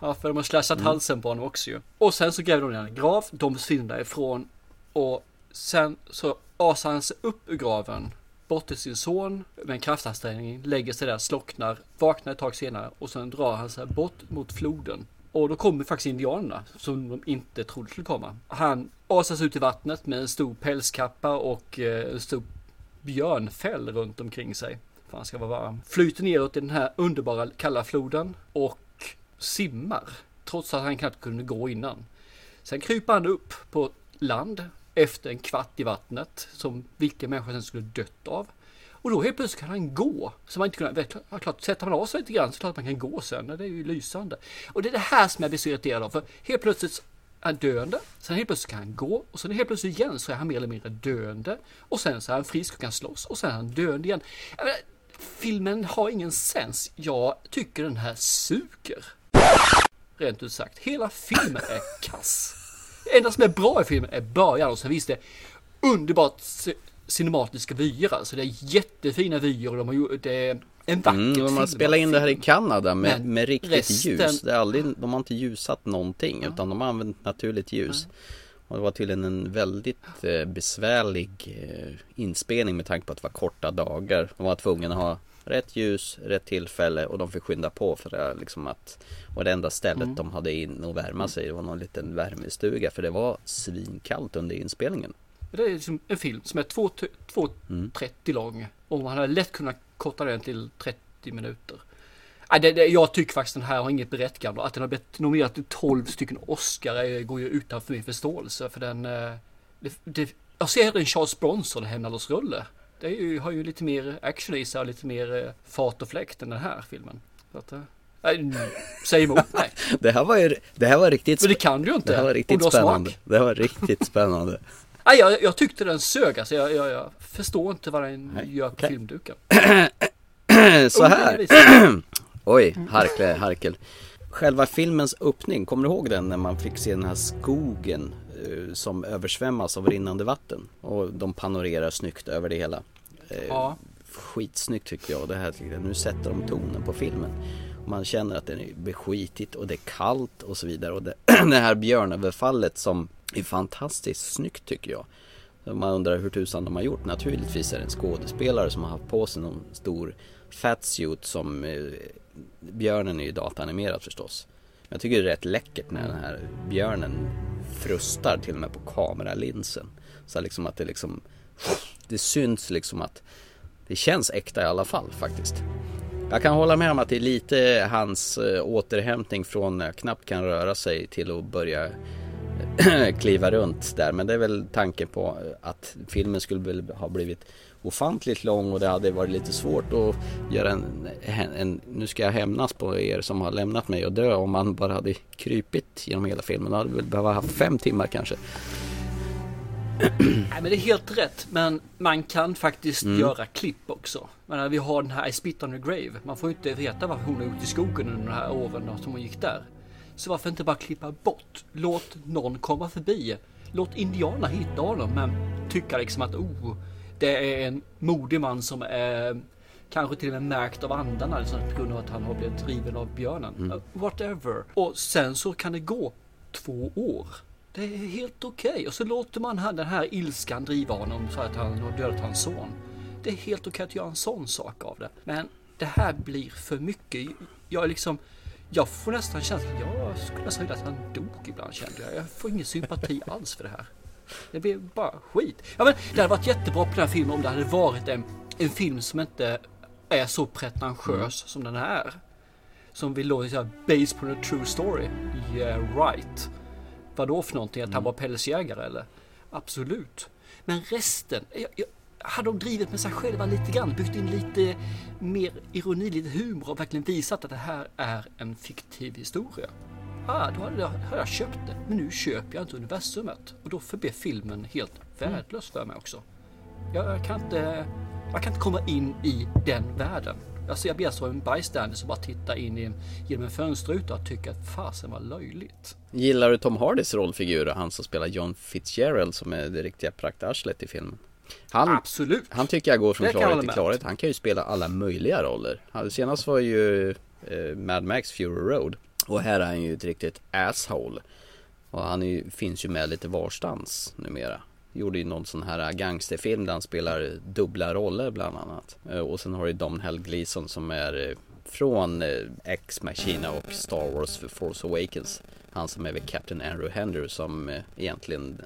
Speaker 2: Ja, för de har slashat
Speaker 1: Mm.
Speaker 2: halsen på honom också ju. Och sen så gräver de ner en grav, de försvinner därifrån. Och sen så asar han sig upp ur graven, bort till sin son med en kraftansträngning, lägger sig där, slocknar, vaknar ett tag senare och sen drar han sig bort mot floden. Och då kommer faktiskt indianerna som de inte trodde skulle komma. Han asas ut i vattnet med en stor pälskappa och eh, en stor björnfäll runt omkring sig. För han ska vara varm. Flyter neråt i den här underbara kalla floden och simmar. Trots att han knappt kunde gå innan. Sen kryper han upp på land efter en kvart i vattnet som vilken människa sen skulle dött av. Och då helt plötsligt kan han gå. Så man inte kunnat, ja, klart, sätter man av sig lite grann så klart man kan gå sen. Det är ju lysande. Och det är det här som jag blir så irriterad av. För helt plötsligt är han döende. Sen helt plötsligt kan han gå. Och sen helt plötsligt igen så är han mer eller mindre döende. Och sen så är han frisk och kan slåss. Och sen är han döende igen. Menar, filmen har ingen sens. Jag tycker den här suger. Rent ut sagt. Hela filmen är kass. Enda som är bra i filmen är början och sen visst det underbart cinematiska vyer alltså. Det är jättefina vyer och de har gjort det är en vacker mm,
Speaker 1: De har spelat in det här i Kanada med, med riktigt resten... ljus. Det är aldrig, de har inte ljusat någonting utan de har använt naturligt ljus. Ja. Och det var tydligen en väldigt eh, besvärlig eh, inspelning med tanke på att det var korta dagar. De var tvungna att ha rätt ljus, rätt tillfälle och de fick skynda på för det liksom att Och det enda stället mm. de hade in och värma sig det var någon liten värmestuga för det var svinkallt under inspelningen.
Speaker 2: Det är liksom en film som är 2.30 mm. lång och man hade lätt kunnat korta den till 30 minuter. Nej, det, det, jag tycker faktiskt den här har inget berättigande. Att den har blivit nominerad till 12 stycken Oscar går ju utanför min förståelse. För den... Eh, det, det, jag ser en Charles Bronson Hämnarlos rulle. Det ju, har ju lite mer action i sig och lite mer eh, fart och fläkt än den här filmen. Så att, eh, säg emot nej. [LAUGHS]
Speaker 1: det här var ju, det här var riktigt
Speaker 2: Men det kan du ju inte.
Speaker 1: Det här var riktigt spännande. Det här var riktigt spännande.
Speaker 2: nej, jag, jag tyckte den sög alltså. Jag, jag, jag förstår inte vad den nej, gör på okay. filmduken. [CLEARS THROAT]
Speaker 1: Så här. [CLEARS THROAT] Oj, Harkle, Harkel. Själva filmens öppning, kommer du ihåg den när man fick se den här skogen som översvämmas av rinnande vatten? Och de panorerar snyggt över det hela. Eh, ja. Skitsnyggt tycker jag. Det här, nu sätter de tonen på filmen. Man känner att det är beskitigt och det är kallt och så vidare. Och det, [CLEARS THROAT] det här björnöverfallet som är fantastiskt snyggt tycker jag. Man undrar hur tusan de har gjort. Naturligtvis är det en skådespelare som har haft på sig någon stor fatsuit som eh, björnen är ju datanimerad förstås. Jag tycker det är rätt läckert när den här björnen frustar till och med på kameralinsen. Så liksom att det liksom Det syns liksom att Det känns äkta i alla fall faktiskt. Jag kan hålla med om att det är lite hans eh, återhämtning från när jag knappt kan röra sig till att börja [CLEARS THROAT] kliva runt där. Men det är väl tanken på att filmen skulle ha blivit ofantligt lång och det hade varit lite svårt att göra en, en, nu ska jag hämnas på er som har lämnat mig och dö om man bara hade krypit genom hela filmen. Då hade väl behövt ha fem timmar kanske. [CLEARS THROAT]
Speaker 2: Nej men det är helt rätt. Men man kan faktiskt mm. göra klipp också. Men vi har den här I spit on the grave. Man får ju inte veta vad hon har gjort i skogen under de här åren som hon gick där. Så varför inte bara klippa bort? Låt någon komma förbi. Låt indianerna hitta honom men tycka liksom att oh, det är en modig man som är kanske till och med märkt av andarna liksom, på grund av att han har blivit driven av björnen. Mm. Uh, whatever. Och sen så kan det gå två år. Det är helt okej. Okay. Och så låter man den här ilskan driva honom för att han har dödat hans son. Det är helt okej okay att göra en sån sak av det. Men det här blir för mycket. Jag är liksom jag får nästan känslan, jag skulle nästan vilja att han dog ibland kände jag. Jag får ingen sympati alls för det här. Det blir bara skit. Ja, men det hade varit jättebra på den här filmen om det hade varit en, en film som inte är så pretentiös mm. som den här. Som vill då säga based på en true story. Yeah right. Vad då för någonting? Att han mm. var pälsjägare eller? Absolut. Men resten. Jag, jag, hade de drivit med sig själva lite grann, byggt in lite mer ironi, lite humor och verkligen visat att det här är en fiktiv historia ah, då hade jag, hade jag köpt det. Men nu köper jag inte universumet. Och då förblir filmen helt värdelös för mig också. Jag, kan inte, jag kan inte komma in i den världen. Alltså jag blir så en bystander som bara tittar in i, genom en fönsterruta och tycker att fasen var löjligt.
Speaker 1: Gillar du Tom Hardys rollfigur, han som spelar John Fitzgerald som är det riktiga praktarslet i filmen? Han,
Speaker 2: Absolut!
Speaker 1: Han tycker jag går från klarhet till klarhet. Han kan ju spela alla möjliga roller. Senast var ju eh, Mad Max Fury Road. Och här är han ju ett riktigt asshole. Och han är, finns ju med lite varstans numera. Gjorde ju någon sån här gangsterfilm där han spelar dubbla roller bland annat. Eh, och sen har du Domhnall Gleeson som är eh, från eh, X Machina och Star Wars The Force Awakens. Han som är väl Captain Andrew Hender som egentligen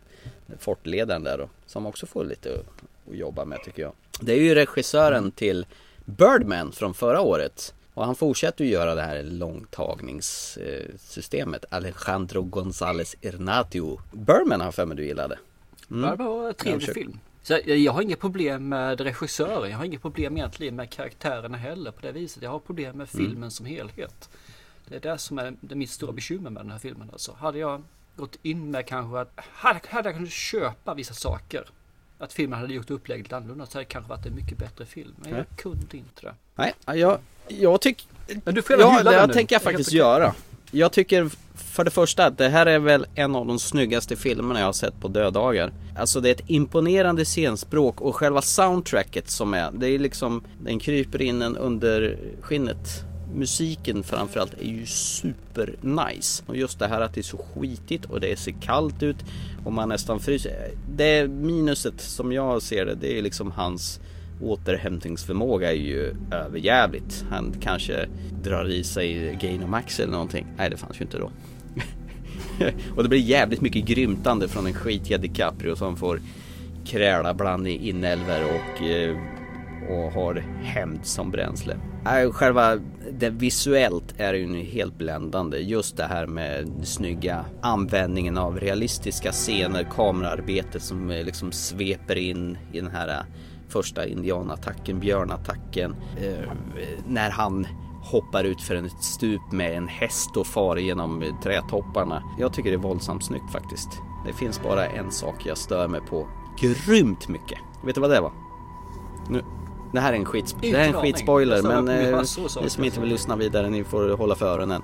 Speaker 1: fortledaren där då. Som också får lite att jobba med tycker jag. Det är ju regissören till Birdman från förra året. Och han fortsätter ju göra det här långtagningssystemet. Alejandro González Irnatio. Burman har för mig du gillade.
Speaker 2: Mm. Det var en trevlig film. Så jag, har inga problem med regissören. Jag har inga problem egentligen med karaktärerna heller på det viset. Jag har problem med
Speaker 1: Mm.
Speaker 2: filmen som helhet. Det är det som är det mitt stora bekymmer med den här filmen. Alltså. Hade jag gått in med kanske att hade, hade jag kunnat köpa vissa saker. Att filmen hade gjort upplägget annorlunda så hade det kanske varit en mycket bättre film. Men jag kunde inte det.
Speaker 1: Nej, jag, jag tycker...
Speaker 2: Men du får
Speaker 1: Ja, det jag
Speaker 2: nu.
Speaker 1: tänker jag faktiskt
Speaker 2: okej.
Speaker 1: göra. Jag tycker för det första att det här är väl en av de snyggaste filmerna jag har sett på döddagar. Alltså det är ett imponerande scenspråk och själva soundtracket som är, det är liksom, den kryper in en under skinnet. Musiken framförallt är ju super nice. Och just det här att det är så skitigt och det ser kallt ut och man nästan fryser. Det minuset som jag ser det, det är liksom hans återhämtningsförmåga är ju överjävligt. Han kanske drar i sig Gainomax eller någonting. Nej, det fanns ju inte då. [LAUGHS] och det blir jävligt mycket grymtande från en skitiga DiCaprio som får kräla bland inälvor och, eh, och har hämnd som bränsle. Själva det visuellt är ju helt bländande. Just det här med snygga användningen av realistiska scener, kameraarbete som eh, liksom sveper in i den här eh, första indianattacken, björnattacken. Eh, när han hoppar ut för ett stup med en häst och far genom trädtopparna. Jag tycker det är våldsamt snyggt faktiskt. Det finns bara en sak jag stör mig på grymt mycket. Vet du vad det var? Nu, det här är en, skit, det är en skitspoiler men eh, ni som inte vill lyssna vidare ni får hålla för öronen.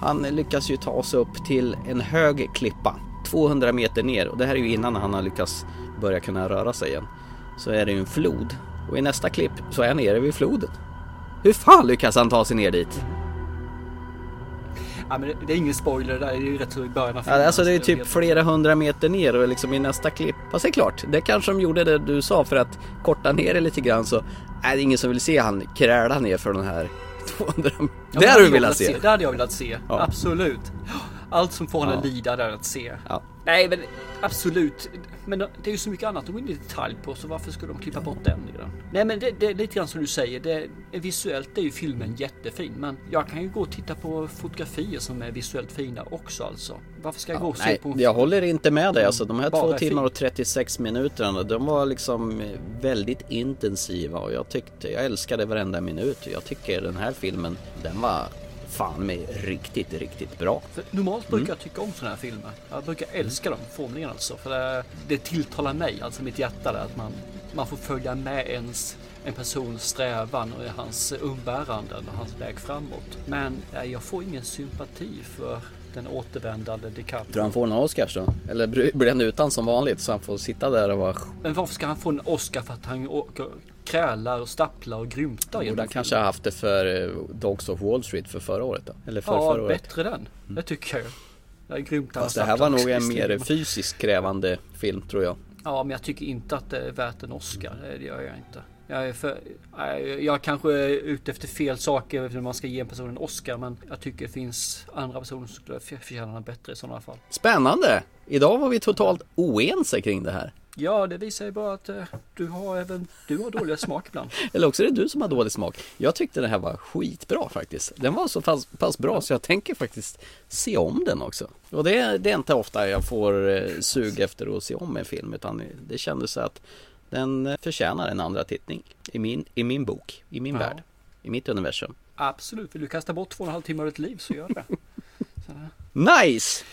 Speaker 1: Han lyckas ju ta sig upp till en hög klippa 200 meter ner och det här är ju innan han har lyckats börja kunna röra sig igen. Så är det ju en flod och i nästa klipp så är han nere vid floden. Hur fan lyckas han ta sig ner dit?
Speaker 2: Ja, men det, är ingen spoiler det där. Det är ju rätt så i början av
Speaker 1: Ja, alltså det är
Speaker 2: helt-
Speaker 1: typ flera hundra meter ner och liksom i nästa klipp. Fast det är klart, det kanske de gjorde det du sa för att korta ner det lite grann så är det ingen som vill se han kräla ner för den här [LAUGHS] 200
Speaker 2: Ja,
Speaker 1: Det hade du velat se.
Speaker 2: Det hade jag velat se.
Speaker 1: Ja.
Speaker 2: Absolut. Allt som får
Speaker 1: Ja.
Speaker 2: lida där att se.
Speaker 1: Ja.
Speaker 2: Nej men absolut. Men det är ju så mycket annat att gå in i detalj på så varför skulle de klippa bort den redan? Nej men det, det är lite grann som du säger. Det, visuellt är ju filmen jättefin. Men jag kan ju gå och titta på fotografier som är visuellt fina också alltså. Varför ska jag gå och se
Speaker 1: Nej,
Speaker 2: på en
Speaker 1: jag håller inte med dig. Alltså de här två timmar och 36 minuterna, de var liksom eh, väldigt intensiva och jag tyckte, jag älskade varenda minut. Jag tycker den här filmen, den var fan mig riktigt, riktigt bra.
Speaker 2: För normalt brukar
Speaker 1: Mm.
Speaker 2: jag tycka om sådana här filmer. Jag brukar älska dem formligen alltså. För det, det tilltalar mig, alltså mitt hjärta där, att man, man får följa med ens en persons strävan och hans umbäranden och hans väg framåt. Men eh, jag får ingen sympati för den återvändande DiCaprio.
Speaker 1: Tror han får en Oscars då? Eller blir den utan som vanligt så han får sitta där och vara...
Speaker 2: Men varför ska han få en Oscar för att han åker, krälar och stapplar och grymtar
Speaker 1: Borde han kanske ha haft det för eh, Dogs of Wall Street för förra året då? Eller för
Speaker 2: Ja,
Speaker 1: förra året?
Speaker 2: bättre den. Det tycker jag. Det grymt
Speaker 1: Fast det här var nog en mer fysiskt krävande film tror jag.
Speaker 2: Ja, men jag tycker inte att det är värt en Oscar. Det gör jag inte. Jag är, för, jag kanske är ute efter fel saker när man ska ge en person en Oscar. Men jag tycker det finns andra personer som skulle förtjäna den bättre i sådana fall.
Speaker 1: Spännande! Idag var vi totalt oense kring det här.
Speaker 2: Ja, det visar ju bara att eh, du har även du har dålig smak ibland. [LAUGHS]
Speaker 1: Eller också är det du som har dålig smak. Jag tyckte det här var skitbra faktiskt. Den var så pass, pass bra så jag tänker faktiskt se om den också. Och det, det är inte ofta jag får eh, sug efter att se om en film utan det kändes att den eh, förtjänar en andra tittning. I min, i min bok, i min
Speaker 2: Ja.
Speaker 1: värld, i mitt universum.
Speaker 2: Absolut, vill du kasta bort två och en halv timme av ditt liv så gör det. [LAUGHS]
Speaker 1: Nice!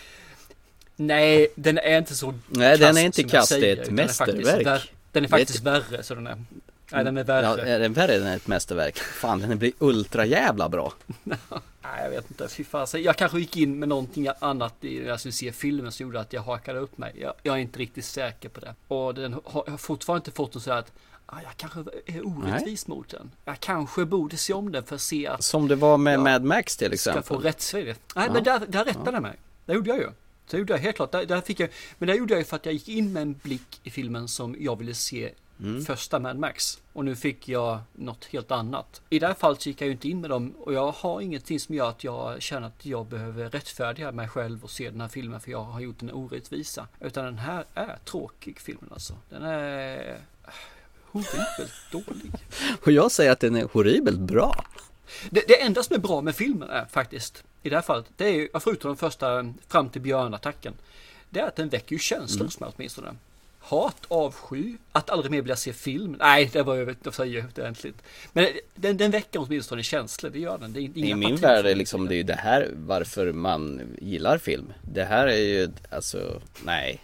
Speaker 2: Nej, den är inte så
Speaker 1: Nej, den är inte kass, det är ett
Speaker 2: är
Speaker 1: mästerverk.
Speaker 2: Den är faktiskt
Speaker 1: ett-
Speaker 2: värre, så den är. Nej, den är värre.
Speaker 1: Ja, är den värre än ett mästerverk? Fan, den blir ultra jävla bra. [LAUGHS]
Speaker 2: Nej, jag vet inte. Fy fasen. Jag kanske gick in med någonting annat i när jag skulle se filmen som gjorde att jag hakade upp mig. Jag, jag är inte riktigt säker på det. Och den har, jag har fortfarande inte fått att säga att ah, jag kanske är orättvis mot den. Jag kanske borde se om den för att se att
Speaker 1: Som det var med. Mad Max till
Speaker 2: ska
Speaker 1: exempel.
Speaker 2: få rättsväg. Nej,
Speaker 1: Ja.
Speaker 2: men där, där rättade jag mig. Det gjorde jag ju. Så gjorde jag helt klart. Där, där fick jag, men det gjorde jag för att jag gick in med en blick i filmen som jag ville se
Speaker 1: Mm.
Speaker 2: första Mad Max. Och nu fick jag något helt annat. I det här fallet så gick jag ju inte in med dem och jag har ingenting som gör att jag känner att jag behöver rättfärdiga mig själv och se den här filmen för jag har gjort en orättvisa. Utan den här är tråkig filmen alltså. Den är äh, horribelt dålig. [LAUGHS]
Speaker 1: Och jag säger att den är horribelt bra.
Speaker 2: Det, det enda som är bra med filmen är faktiskt, i det här fallet, det är ju, förutom den första fram till björnattacken, det är att den väcker ju känslor hos mig åtminstone. hat, avsky, att aldrig mer vilja se film. Nej, det var ju, jag säger ordentligt. Men den, den väcker åtminstone känslor, det gör den. Det är
Speaker 1: I min värld är liksom, det är ju det här varför man gillar film. Det här är ju, alltså, nej.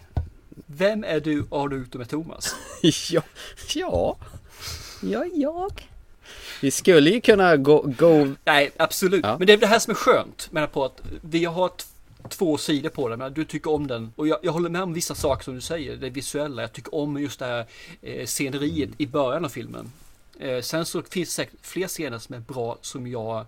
Speaker 2: Vem är du och har du ute med Thomas?
Speaker 1: ja, [LAUGHS] ja, ja, jag. Vi skulle ju kunna gå... go...
Speaker 2: Nej, absolut. Ja. Men det är det här som är skönt. Menar på att vi har två sidor på den. Men du tycker om den. Och jag, jag, håller med om vissa saker som du säger. Det visuella. Jag tycker om just det här eh, sceneriet i början av filmen. Eh, sen så finns det säkert fler scener som är bra som jag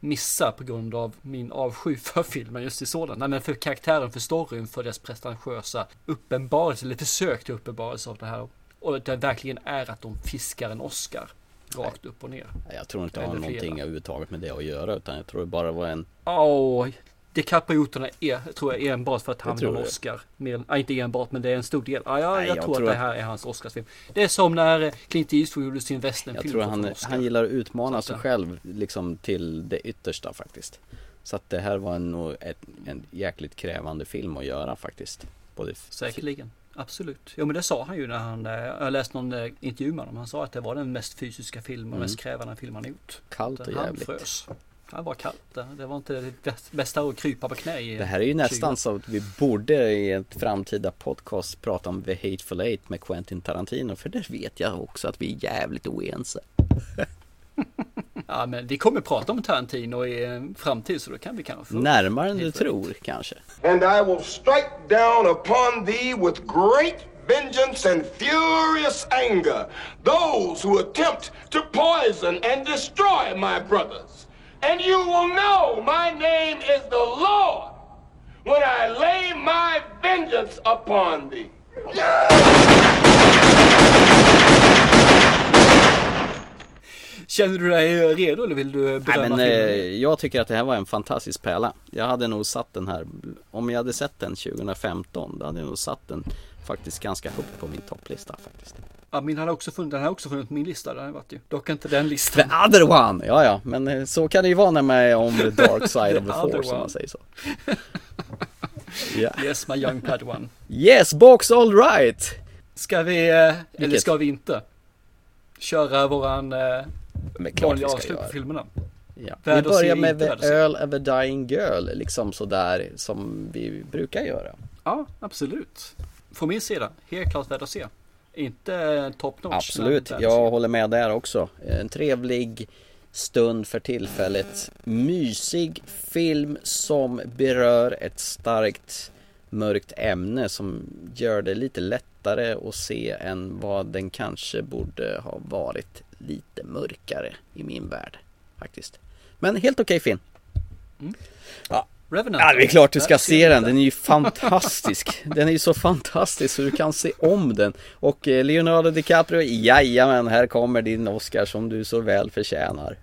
Speaker 2: missar på grund av min avsky [LAUGHS] för filmen just i sådan. Nej men för karaktären, för storyn, för dess pretentiösa uppenbarelse, eller försök till uppenbarelse av det här. Och det verkligen är att de fiskar en Oscar. Rakt upp och ner.
Speaker 1: Jag tror inte det har någonting överhuvudtaget med det att göra utan jag tror det bara var en...
Speaker 2: Åh, DiCaprio-otorna är, tror jag, enbart för att han en Oscar. Mer, inte enbart, men det är en stor del. Ja, jag, Nej, jag, jag tror, tror att, det här är hans Oscarsfilm. Det är som när Clint Eastwood gjorde sin westernfilm.
Speaker 1: Jag tror han, han gillar att utmana sig själv liksom till det yttersta faktiskt. Så att det här var en, en jäkligt krävande film att göra faktiskt.
Speaker 2: Både Säkerligen. Absolut. Jo men det sa han ju när han, eh, jag läste någon eh, intervju med honom. Han sa att det var den mest fysiska filmen, mm. mest krävande film han gjort.
Speaker 1: Kallt och jävligt. Han frös.
Speaker 2: Det var kallt. Det var inte det bästa att krypa på knä i
Speaker 1: Det här är ju nästan så att vi borde i ett framtida podcast prata om The Hateful Eight med Quentin Tarantino. För det vet jag också att vi är jävligt oense. [LAUGHS]
Speaker 2: ja men vi kommer prata om Tarantino i en framtid så då kan vi kanske få
Speaker 1: Närmare än du tror kanske.
Speaker 8: And I will strike down upon thee with great vengeance and furious anger those who attempt to poison and destroy my brothers. And you will know my name is the Lord when I lay my vengeance upon thee.
Speaker 2: Känner du dig redo eller vill du
Speaker 1: bedöma Nej, men, filmen? Eh, jag tycker att det här var en fantastisk pärla. Jag hade nog satt den här, om jag hade sett den 2015, då hade jag nog satt den faktiskt ganska högt på min topplista faktiskt.
Speaker 2: Ja, min hade också funnit, den har också funnit på min lista, den har varit ju. Dock inte den listan.
Speaker 1: The other one! Ja, ja, men eh, så kan det ju vara när man är on the [LAUGHS] dark side of the force, som man säger så. [LAUGHS]
Speaker 2: yeah. Yes, my young padawan.
Speaker 1: Yes, box all right!
Speaker 2: Ska vi, eh, eller ska vi inte? Köra våran eh, vanliga avslut på filmerna?
Speaker 1: Ja. Vi börjar med The Earl of a Dying Girl, liksom sådär som vi brukar göra.
Speaker 2: Ja, absolut. Från min sida, helt klart värd att se. Inte top notch.
Speaker 1: Absolut, jag håller med där också. En trevlig stund för tillfället. Mysig film som berör ett starkt mörkt ämne som gör det lite lättare att se än vad den kanske borde ha varit lite mörkare i min värld faktiskt. Men helt okej okay film.
Speaker 2: Mm.
Speaker 1: Ja, Revenant. Ja, det är klart du ska se den. Den är ju fantastisk. [LAUGHS] Den är ju så fantastisk så du kan se om den. Och eh, Leonardo DiCaprio, jajamän, här kommer din Oscar som du så väl förtjänar.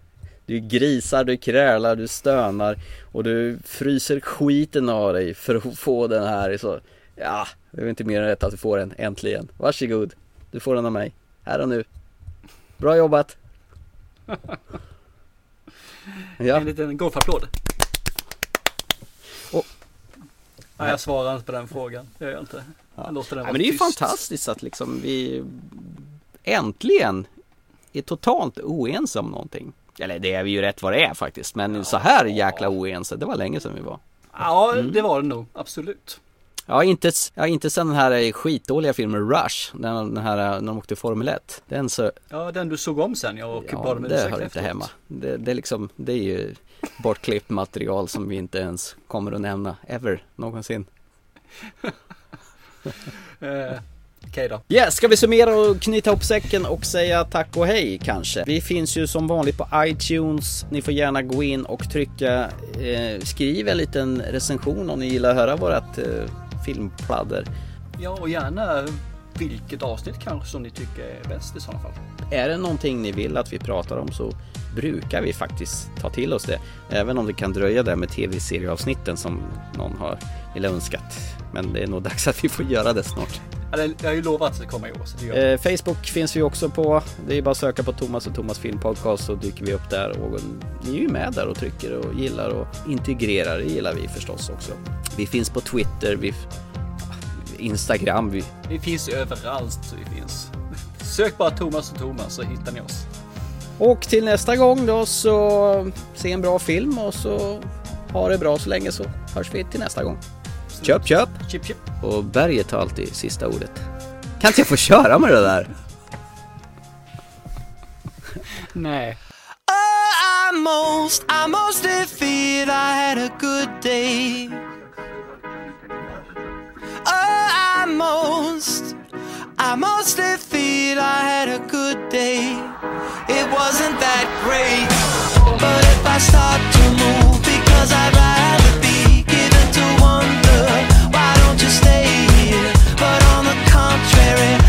Speaker 1: Du grisar, du krälar, du stönar och du fryser skiten av dig för att få den här. Så, ja, det är inte mer än rätt att du får den, äntligen. Varsågod, du får den av mig, här och nu. Bra jobbat! [LAUGHS]
Speaker 2: Ja. En liten golfapplåd. Nej, jag svarar inte på den frågan. Det gör jag inte. Jag låter den
Speaker 1: vara men det är ju fantastiskt att liksom vi äntligen är totalt oense om någonting. Eller det är vi ju rätt vad det är faktiskt. Men ja. så här jäkla oense, det var länge sedan vi var.
Speaker 2: Ja, mm. det var det nog. Absolut.
Speaker 1: Ja, inte, ja, inte sen den här skitdåliga filmen Rush, den, den här när de åkte Formel 1. Den så...
Speaker 2: Ja, den du såg om sen, jag och
Speaker 1: ja, bad om det hör inte hemma. Det, det, är liksom, det är ju bortklippt material som vi inte ens kommer att nämna, ever, någonsin. [LAUGHS]
Speaker 2: eh, Okej då.
Speaker 1: Yes, ska vi summera och knyta ihop säcken och säga tack och hej kanske? Vi finns ju som vanligt på iTunes. Ni får gärna gå in och trycka, eh, skriv en liten recension om ni gillar att höra vårat eh, filmpladder.
Speaker 2: Ja, och gärna vilket avsnitt kanske som ni tycker är bäst i sådana fall.
Speaker 1: Är det någonting ni vill att vi pratar om så brukar vi faktiskt ta till oss det. Även om det kan dröja där med tv-serieavsnitten som någon har eller önskat. Men det är nog dags att vi får göra det snart.
Speaker 2: Jag har ju lovat att det kommer i år. Så
Speaker 1: det eh, Facebook finns vi också på. Det är bara att söka på Thomas och Thomas Filmpodcast så dyker vi upp där. Och ni är ju med där och trycker och gillar och integrerar. Det gillar vi förstås också. Vi finns på Twitter. Vi Instagram. Vi,
Speaker 2: Vi finns överallt. Vi finns. Sök bara Thomas och Thomas så hittar ni oss.
Speaker 1: Och till nästa gång då så se en bra film och så ha det bra så länge så hörs vi till nästa gång. Köp, köp!
Speaker 2: Chip, chip.
Speaker 1: Och berget har alltid sista ordet. Kan inte jag få köra med det där? [LAUGHS]
Speaker 2: Nej.
Speaker 15: I most, I most feared I had a good day. Oh, I most, I most feared I had a good day. It wasn't that great, but if I stopped Mary.